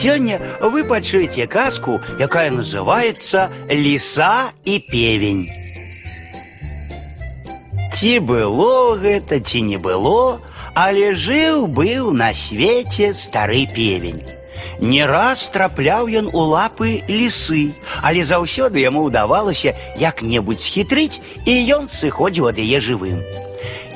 Сёння вы пачуеце казку, якая называется Лиса и певень. Ці было гэта, ці не было, але жыў быў на свеце стары певень. Не раз трапляў ён у лапы лісы, але заўсёды яму ўдавалася як-небудзь схітрыць, і ён сыходзіў ад яе жывым.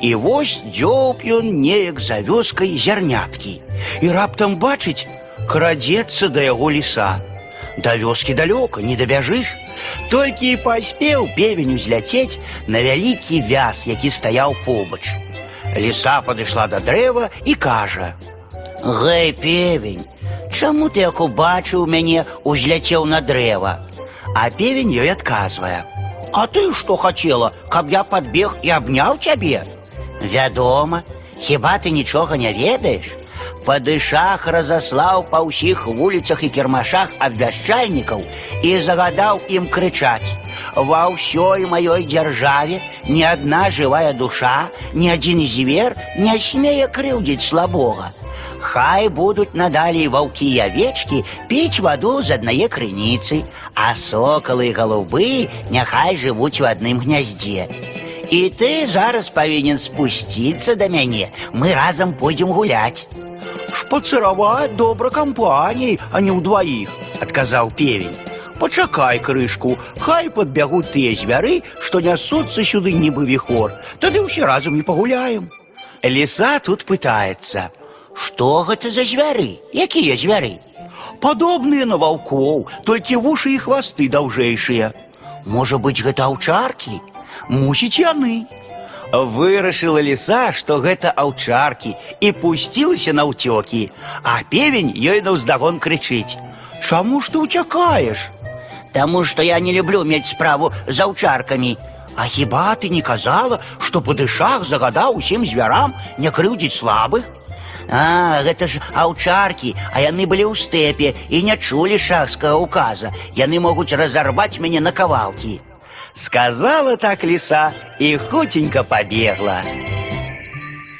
І вось дзёб ён неяк за вёскай зярняткі і раптам бачыць, крадзецца да яго ліса. Да вёскі далёка не дабяжыш. Толькі і паспеў певень узляцець на вялікі вяз, які стаяў побач. Ліса падышла да дрэва і кажа: « Гэй, певень, чаму ты як убачыў мяне узляцеў на дрэва? А певень ёй адказвае: « А ты што хацела, каб я падбег і абняў цябе? Вядома, хіба ты нічога не ведаеш? Падышах разаслаў па ўсіх вуліцах і кірмашах абвяшчальнікаў і загадаў ім крычаць: Ва ўсёй маёй дзяржаве ні адна жывая душа, ні адзін звер не смее крыўдзіць слабога. Хай будуць надалей ваўкі і авечкі піць ваду з аднае крыніцы, а сокалы і галубы няхай жывуць у адным гняздзе. І ты зараз павінен спусціцца да мяне, мы разам пойдзем гуляць. Шпацыраваць добра кампаніяй, а не ўдваіх, адказаў певень. Пачакай крышку, хай падбягуць тыя звяры, што нясуцца сюды нібы віхор, тады ўсе разам і пагуляем. Ліса тут пытаецца: « Што гэта за звяры? Якія звяры? Падобныя на ваўкоў, толькі вушы і хвасты даўжэйшыя. Можа быць, гэта аўчаркі? Мусіць яны. Вырашыла ліса, што гэта аўчаркі і пусцілася на ўцёкі, а певень ёй наўздагон крычыць: « Чаму ж ты ўцякаеш? Таму што я не люблю мець справу з аўчаркамі. А хіба ты не казала, што падышах загадаў усім звярам не крыўдзіць слабых? А, гэта ж аўчаркі, а яны былі ў стэпе і не чулі шахскага указа. Яны могуць разарваць мяне на кавалкі. Сказала так ліса і хуценька пабегла.